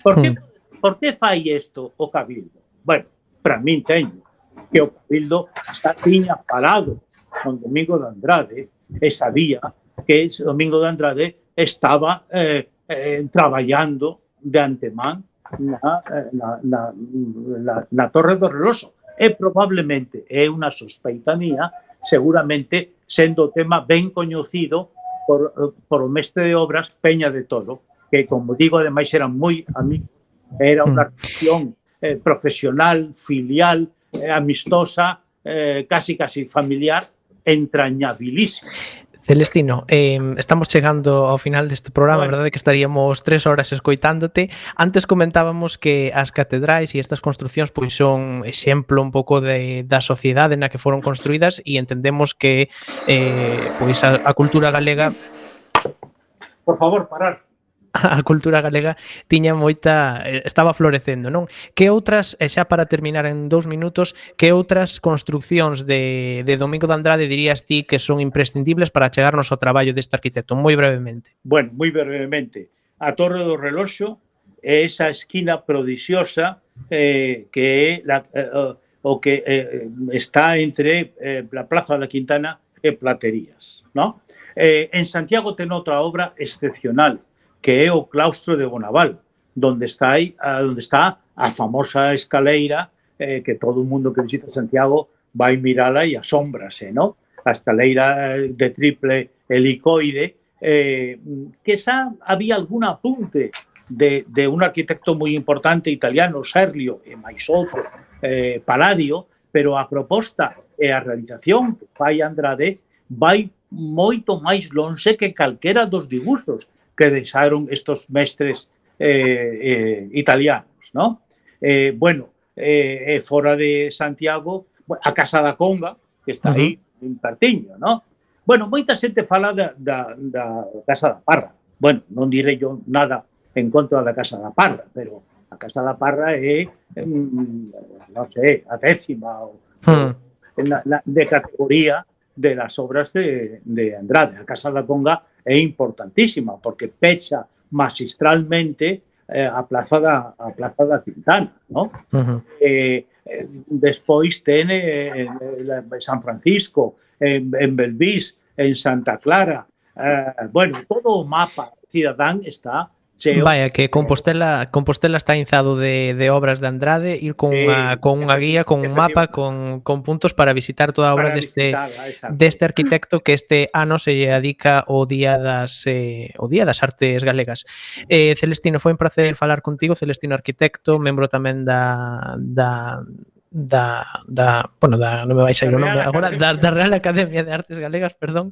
Por que, por que fai isto o Cabildo? Bueno, para min teño que o Cabildo está tiña parado con Domingo de Andrade e sabía que ese Domingo de Andrade estaba eh, eh, traballando de antemán na, eh, na, na, na, na Torre do Reloso. E probablemente, é unha sospeita mía, seguramente sendo o tema ben coñecido por, eh, por o mestre de obras Peña de Toro, que, como digo, ademais eran moi amigos, era unha relación eh, profesional, filial, eh, amistosa, eh, casi casi familiar, entrañabilísima. Celestino, eh, estamos chegando ao final deste programa, bueno. verdade que estaríamos tres horas escoitándote. Antes comentábamos que as catedrais e estas construcións pois son exemplo un pouco de, da sociedade na que foron construídas e entendemos que eh, pois a, a cultura galega... Por favor, parar. a cultura galega tiña moita eh, estaba florecendo, non? Que outras, e xa para terminar en dous minutos, que outras construccións de, de Domingo de Andrade dirías ti que son imprescindibles para chegarnos ao traballo deste arquitecto? Moi brevemente. Bueno, moi brevemente. A Torre do Reloxo é esa esquina prodixiosa eh, que é la, eh, o que eh, está entre eh, la Plaza da Quintana e Platerías, non? Eh, en Santiago ten outra obra excepcional, que é o claustro de Bonaval, donde está aí, donde está a famosa escaleira eh, que todo o mundo que visita Santiago vai mirala e asómbrase, ¿no? A escaleira eh, de triple helicoide, eh, que xa había algún apunte de, un arquitecto moi importante italiano, Serlio, e eh, Palladio, pero a proposta e a realización que fai Andrade vai moito máis lonxe que calquera dos dibuxos que deixaron estos mestres eh, eh, italianos, ¿no? Eh, bueno, fora de Santiago, a Casa da Conga, que está aí, en Partiño, ¿no? Bueno, moita xente fala da, da, da Casa da Parra. Bueno, non direi yo nada en contra da Casa da Parra, pero a Casa da Parra é, mm, non sei, a décima ou, Hmm. en la- la- de categoría de las obras de, de Andrade. A Casa da Conga é importantísima porque pecha magistralmente eh, a a Quintana, ¿no? Ujú. eh, eh, despois ten eh, en San Francisco, en, en Belvís, en Santa Clara, eh, bueno, todo o mapa cidadán está cheo. Vaya, que Compostela Compostela está inzado de, de obras de Andrade, ir con, sí, unha, con unha guía, con un mapa, con, con puntos para visitar toda a obra deste, deste arquitecto que este ano se lle adica o Día das, eh, o Día das Artes Galegas. Eh, Celestino, foi un placer falar contigo, Celestino Arquitecto, membro tamén da, da da, da bueno, da, non me vais a ir o nome agora, da, da Real Academia de Artes Galegas, perdón.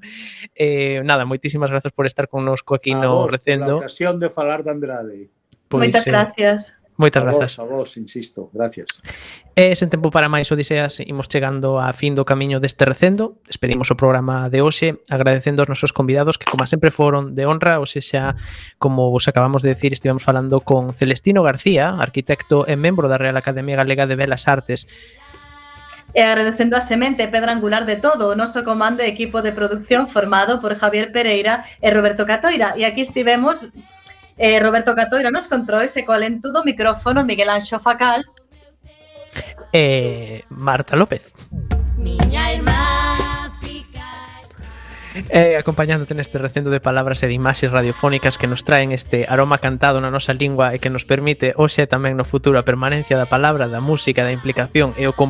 Eh, nada, moitísimas grazas por estar connosco aquí a no vos, recendo. A ocasión de falar de Andrade. Pois, Moitas eh, gracias. Moitas a grazas. Vos, a vos, insisto, gracias. E sen tempo para máis odiseas, imos chegando a fin do camiño deste recendo. Despedimos o programa de hoxe agradecendo aos nosos convidados que, como sempre, foron de honra. Hoxe xa, como vos acabamos de decir, estivemos falando con Celestino García, arquitecto e membro da Real Academia Galega de Belas Artes, e agradecendo a semente pedra angular de todo o noso comando e equipo de producción formado por Javier Pereira e Roberto Catoira. E aquí estivemos Eh, Roberto Catoira nos controis e co alentudo micrófono Miguel Anxo Facal e eh, Marta López. Miña irmá Eh, acompañándote neste recendo de palabras e de imaxes radiofónicas que nos traen este aroma cantado na nosa lingua e que nos permite hoxe e tamén no futuro a permanencia da palabra, da música, da implicación e o